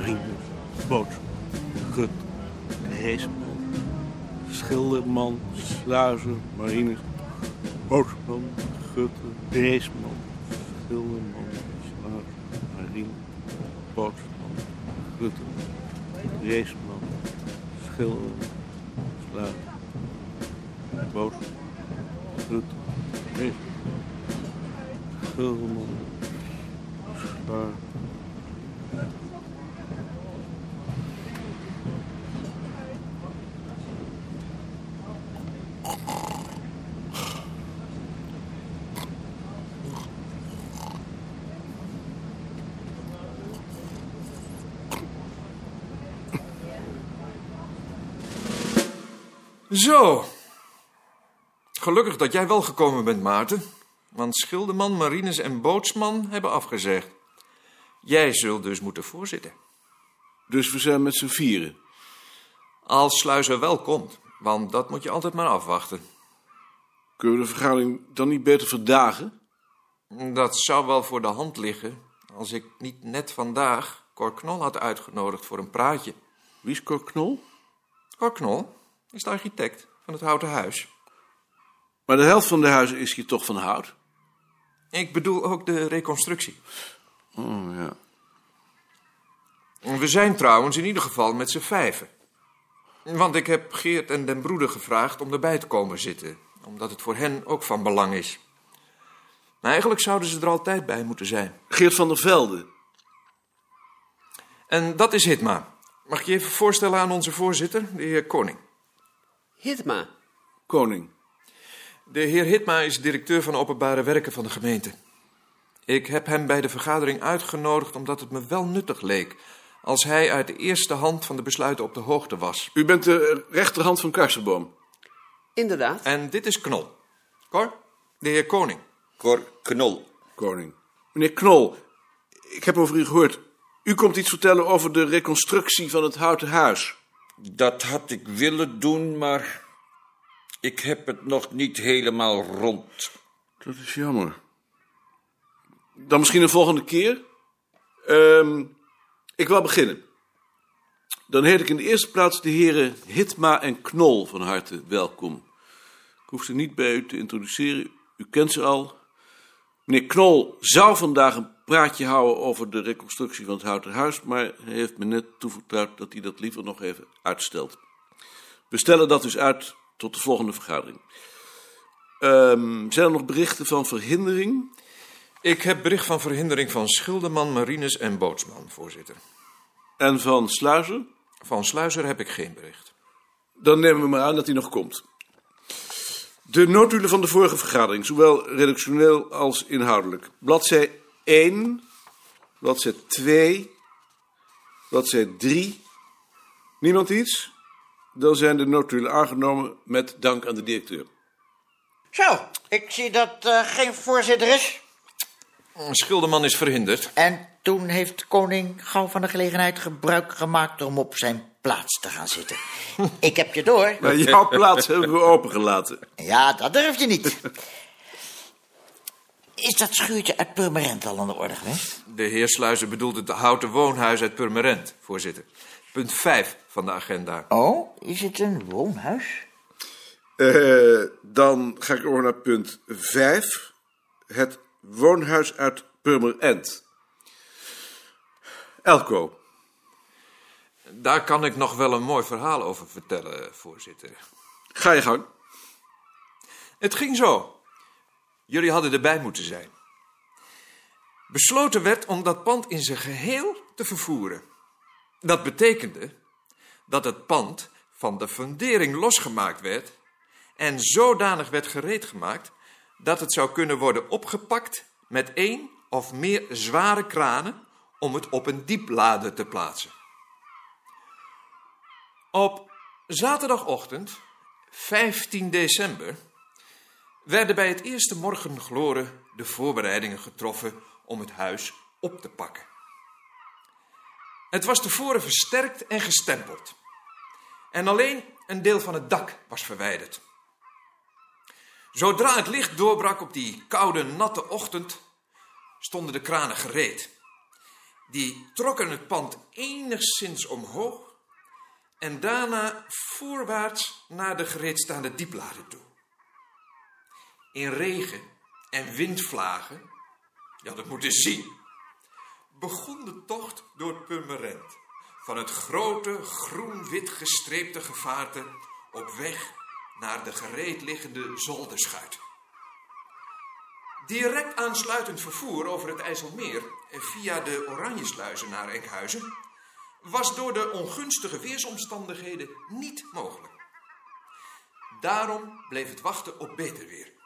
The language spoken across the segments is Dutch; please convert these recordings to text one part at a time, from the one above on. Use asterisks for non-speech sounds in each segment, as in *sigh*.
marine, boot, gut, reesman, schilderman, sluizen, marine, bootsman, gut, reesman, schilderman, sluizen, marine, bootsman, gut, reesman, schilderman, sluizen, boot, gut, reesman, schilderman, sluizen. Zo. Gelukkig dat jij wel gekomen bent, Maarten. Want Schilderman, Marines en Bootsman hebben afgezegd. Jij zult dus moeten voorzitten. Dus we zijn met z'n vieren. Als Sluizer wel komt, want dat moet je altijd maar afwachten. Kunnen we de vergadering dan niet beter verdagen? Dat zou wel voor de hand liggen als ik niet net vandaag Cor Knol had uitgenodigd voor een praatje. Wie is Cor Knol? Cor Knol is de architect van het Houten Huis. Maar de helft van de huizen is hier toch van hout? Ik bedoel ook de reconstructie. Oh, ja. We zijn trouwens in ieder geval met z'n vijven. Want ik heb Geert en den broeder gevraagd om erbij te komen zitten. Omdat het voor hen ook van belang is. Maar eigenlijk zouden ze er altijd bij moeten zijn. Geert van der Velde. En dat is Hitma. Mag ik je even voorstellen aan onze voorzitter, de heer Koning? Hitma. Koning. De heer Hitma is directeur van openbare werken van de gemeente. Ik heb hem bij de vergadering uitgenodigd omdat het me wel nuttig leek als hij uit de eerste hand van de besluiten op de hoogte was. U bent de rechterhand van Karsenboom. Inderdaad. En dit is Knol. Cor, de heer Koning. Cor Knol. Koning. Meneer Knol, ik heb over u gehoord. U komt iets vertellen over de reconstructie van het Houten Huis. Dat had ik willen doen, maar ik heb het nog niet helemaal rond. Dat is jammer. Dan misschien een volgende keer. Ehm, ik wil beginnen. Dan heet ik in de eerste plaats de heren Hitma en Knol van harte welkom. Ik hoef ze niet bij u te introduceren, u kent ze al. Meneer Knol zou vandaag een praatje houden over de reconstructie van het Houten Huis, maar hij heeft me net toevertrouwd dat hij dat liever nog even uitstelt. We stellen dat dus uit tot de volgende vergadering. Ehm, zijn er nog berichten van verhindering? Ik heb bericht van verhindering van Schilderman, Marines en Bootsman, voorzitter. En van Sluizer? Van Sluizer heb ik geen bericht. Dan nemen we maar aan dat hij nog komt. De notulen van de vorige vergadering, zowel redactioneel als inhoudelijk. Bladzij 1, bladzij 2, bladzij 3. Niemand iets? Dan zijn de notulen aangenomen met dank aan de directeur. Zo, ik zie dat er geen voorzitter is. Schilderman is verhinderd. En toen heeft de koning gauw van de gelegenheid gebruik gemaakt om op zijn plaats te gaan zitten. *laughs* Ik heb je door. Maar jouw plaats hebben we opengelaten. Ja, dat durf je niet. Is dat schuurtje uit Purmerend al aan de orde geweest? De heer Sluizer bedoelt het houten woonhuis uit Purmerend, voorzitter. Punt 5 van de agenda. Oh, is het een woonhuis? Eh, dan ga ik over naar punt 5. Het woonhuis uit Purmerend. Elko. Daar kan ik nog wel een mooi verhaal over vertellen, voorzitter. Ga je gang. Het ging zo. Jullie hadden erbij moeten zijn. Besloten werd om dat pand in zijn geheel te vervoeren. Dat betekende dat het pand van de fundering losgemaakt werd en zodanig werd gereed gemaakt dat het zou kunnen worden opgepakt met één of meer zware kranen om het op een dieplader te plaatsen. Op zaterdagochtend, 15 december, werden bij het eerste morgengloren de voorbereidingen getroffen om het huis op te pakken. Het was tevoren versterkt en gestempeld. En alleen een deel van het dak was verwijderd. Zodra het licht doorbrak op die koude, natte ochtend, stonden de kranen gereed. Die trokken het pand enigszins omhoog en daarna voorwaarts naar de gereedstaande diepladen toe. In regen en windvlagen, ja dat moet je zien, begon de tocht door Purmerend. Van het grote groen-wit gestreepte gevaarte op weg naar de gereed liggende zolderschuit. Direct aansluitend vervoer over het IJsselmeer via de Oranjesluizen naar Enkhuizen was door de ongunstige weersomstandigheden niet mogelijk. Daarom bleef het wachten op beter weer.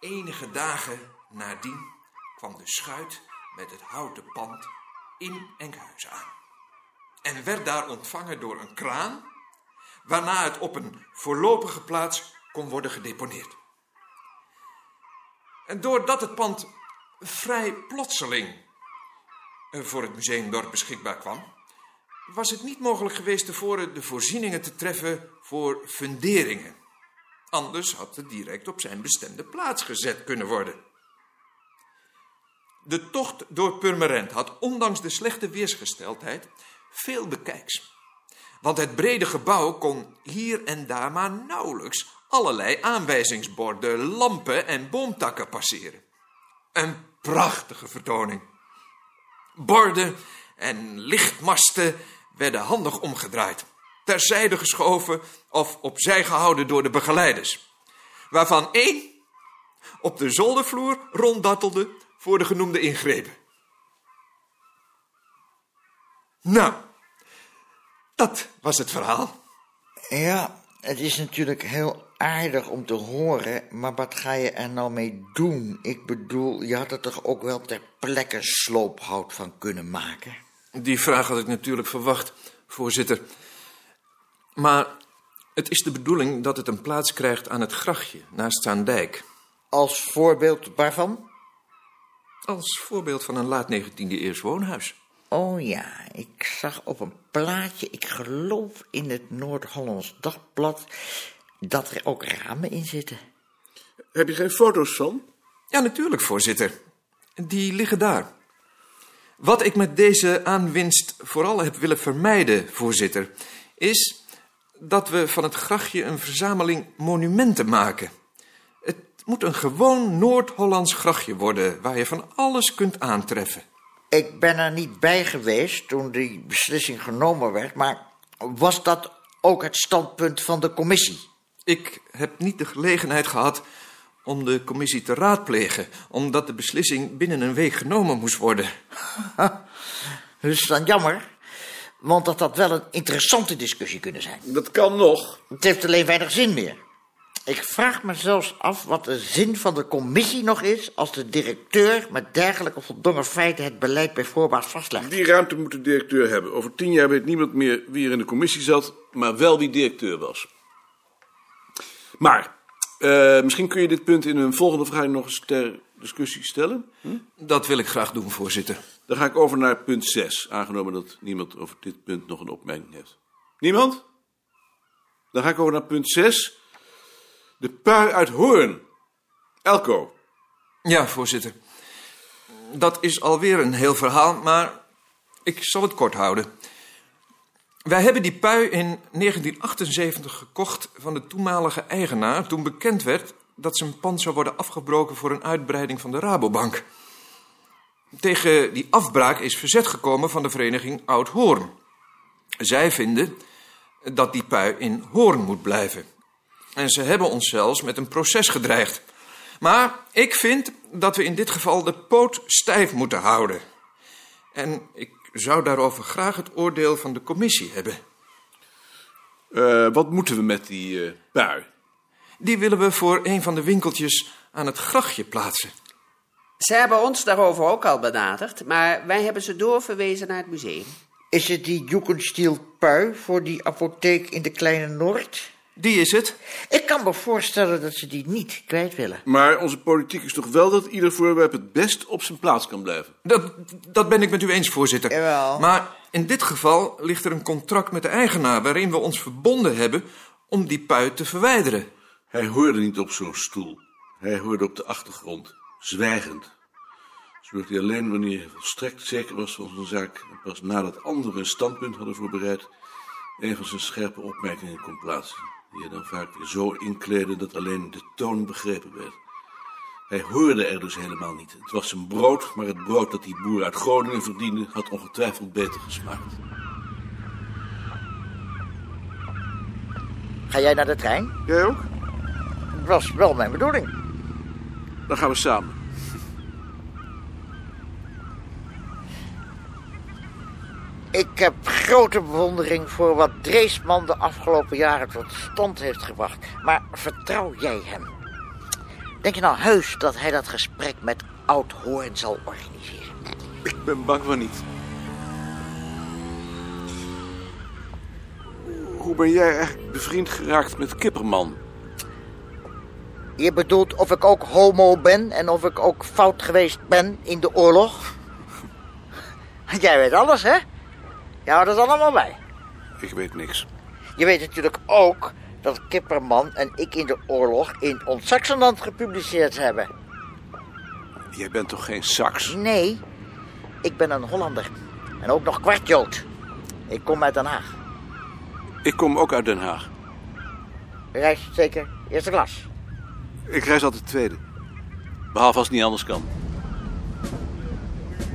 Enige dagen nadien kwam de schuit met het houten pand in Enkhuizen aan. En werd daar ontvangen door een kraan, waarna het op een voorlopige plaats kon worden gedeponeerd. En doordat het pand vrij plotseling eh, voor het museumdorp beschikbaar kwam, was het niet mogelijk geweest tevoren de voorzieningen te treffen voor funderingen. Anders had het direct op zijn bestemde plaats gezet kunnen worden. De tocht door Purmerend had ondanks de slechte weersgesteldheid veel bekijks. Want het brede gebouw kon hier en daar maar nauwelijks allerlei aanwijzingsborden, lampen en boomtakken passeren. Een prachtige vertoning. Borden en lichtmasten werden handig omgedraaid, terzijde geschoven of opzij gehouden door de begeleiders, waarvan één op de zoldervloer ronddattelde voor de genoemde ingrepen. Nou, dat was het verhaal. Ja, het is natuurlijk heel aardig om te horen, maar wat ga je er nou mee doen? Ik bedoel, je had er toch ook wel ter plekke sloophout van kunnen maken? Die vraag had ik natuurlijk verwacht, voorzitter. Maar het is de bedoeling dat het een plaats krijgt aan het grachtje naast Zaandijk. Als voorbeeld waarvan? Als voorbeeld van een laat 19e eeuws woonhuis. Oh ja, ik zag op een plaatje, ik geloof in het Noord-Hollands Dagblad, dat er ook ramen in zitten. Heb je geen foto's van? Ja, natuurlijk, voorzitter. Die liggen daar. Wat ik met deze aanwinst vooral heb willen vermijden, voorzitter, is dat we van het grachtje een verzameling monumenten maken. Het moet een gewoon Noord-Hollands grachtje worden, waar je van alles kunt aantreffen. Ik ben er niet bij geweest toen die beslissing genomen werd, maar was dat ook het standpunt van de commissie? Ik heb niet de gelegenheid gehad om de commissie te raadplegen, omdat de beslissing binnen een week genomen moest worden. Dat is *laughs* dan jammer, want dat had wel een interessante discussie kunnen zijn. Dat kan nog. Het heeft alleen weinig zin meer. Ik vraag me zelfs af wat de zin van de commissie nog is als de directeur met dergelijke voldongen feiten het beleid bij voorbaat vastlegt. Die ruimte moet de directeur hebben. Over tien jaar weet niemand meer wie er in de commissie zat, maar wel wie directeur was. Maar, eh, misschien kun je dit punt in een volgende vergadering nog eens ter discussie stellen. Hm? Dat wil ik graag doen, voorzitter. Dan ga ik over naar punt 6, aangenomen dat niemand over dit punt nog een opmerking heeft. Niemand? Dan ga ik over naar punt 6. De pui uit Hoorn. Elko. Ja, voorzitter. Dat is alweer een heel verhaal, maar ik zal het kort houden. Wij hebben die pui in 1978 gekocht van de toenmalige eigenaar... toen bekend werd dat zijn pand zou worden afgebroken... voor een uitbreiding van de Rabobank. Tegen die afbraak is verzet gekomen van de vereniging Oud-Hoorn. Zij vinden dat die pui in Hoorn moet blijven. En ze hebben ons zelfs met een proces gedreigd. Maar ik vind dat we in dit geval de poot stijf moeten houden. En ik zou daarover graag het oordeel van de commissie hebben. Eh, wat moeten we met die eh, pui? Die willen we voor een van de winkeltjes aan het grachtje plaatsen. Ze hebben ons daarover ook al benaderd, maar wij hebben ze doorverwezen naar het museum. Is het die Jugendstil pui voor die apotheek in de Kleine Noord? Die is het. Ik kan me voorstellen dat ze die niet kwijt willen. Maar onze politiek is toch wel dat ieder voorwerp het best op zijn plaats kan blijven? Dat, dat ben ik met u eens, voorzitter. Jawel. Maar in dit geval ligt er een contract met de eigenaar... waarin we ons verbonden hebben om die pui te verwijderen. Hij hoorde niet op zo'n stoel. Hij hoorde op de achtergrond, zwijgend. zodat hij alleen wanneer hij volstrekt zeker was van zijn zaak en pas nadat anderen een standpunt hadden voorbereid, een van zijn scherpe opmerkingen kon plaatsen, die hij dan vaak weer zo inkleedde dat alleen de toon begrepen werd. Hij hoorde er dus helemaal niet. Het was zijn brood, maar het brood dat die boer uit Groningen verdiende had ongetwijfeld beter gesmaakt. Ga jij naar de trein? Jij ook? Dat was wel mijn bedoeling. Dan gaan we samen. Ik heb grote bewondering voor wat Dreesman de afgelopen jaren tot stand heeft gebracht. Maar vertrouw jij hem? Denk je nou heus dat hij dat gesprek met Oud Hoorn zal organiseren? Ik ben bang van niet. Hoe ben jij eigenlijk bevriend geraakt met Kipperman? Je bedoelt of ik ook homo ben en of ik ook fout geweest ben in de oorlog? *laughs* Jij weet alles, hè? Je houdt het allemaal bij. Ik weet niks. Je weet natuurlijk ook dat Kipperman en ik in de oorlog in ons Saxenland gepubliceerd hebben. Jij bent toch geen Sax? Nee, ik ben een Hollander. En ook nog kwartjood. Ik kom uit Den Haag. Ik kom ook uit Den Haag. Reis zeker eerste klas. Ik reis altijd tweede. Behalve als het niet anders kan.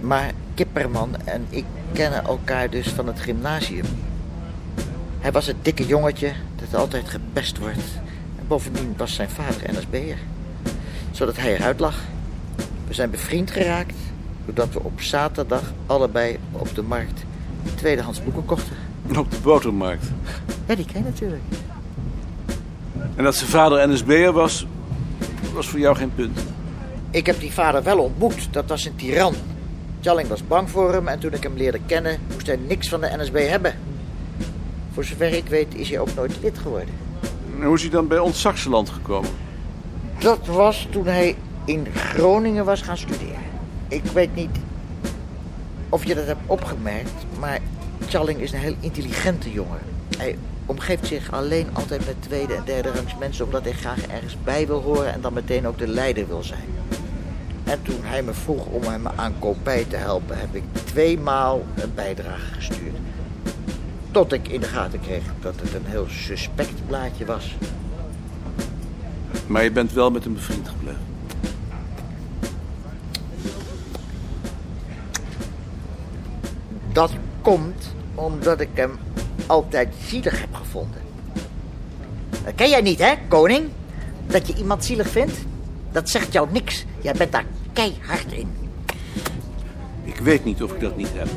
Maar Kipperman en ik kennen elkaar dus van het gymnasium. Hij was het dikke jongetje dat altijd gepest wordt. En bovendien was zijn vader NSB'er. Zodat hij eruit lag. We zijn bevriend geraakt doordat we op zaterdag allebei op de markt tweedehands boeken kochten. Op de botermarkt. Ja, die ken je natuurlijk. En dat zijn vader NSB'er was, was voor jou geen punt. Ik heb die vader wel ontmoet. Dat was een tiran. Jalling was bang voor hem en toen ik hem leerde kennen, moest hij niks van de NSB hebben. Voor zover ik weet is hij ook nooit lid geworden. En hoe is hij dan bij ons Saxeland gekomen? Dat was toen hij in Groningen was gaan studeren. Ik weet niet of je dat hebt opgemerkt, maar Challing is een heel intelligente jongen. Hij omgeeft zich alleen altijd met tweede en derde rangs mensen omdat hij graag ergens bij wil horen en dan meteen ook de leider wil zijn. En toen hij me vroeg om hem aan kopij te helpen, heb ik tweemaal een bijdrage gestuurd. Tot ik in de gaten kreeg dat het een heel suspect blaadje was. Maar je bent wel met hem bevriend gebleven. Dat komt omdat ik hem altijd zielig heb gevonden. Dat ken jij niet, hè, koning? Dat je iemand zielig vindt? Dat zegt jou niks. Jij bent daar keihard in. Ik weet niet of ik dat niet heb.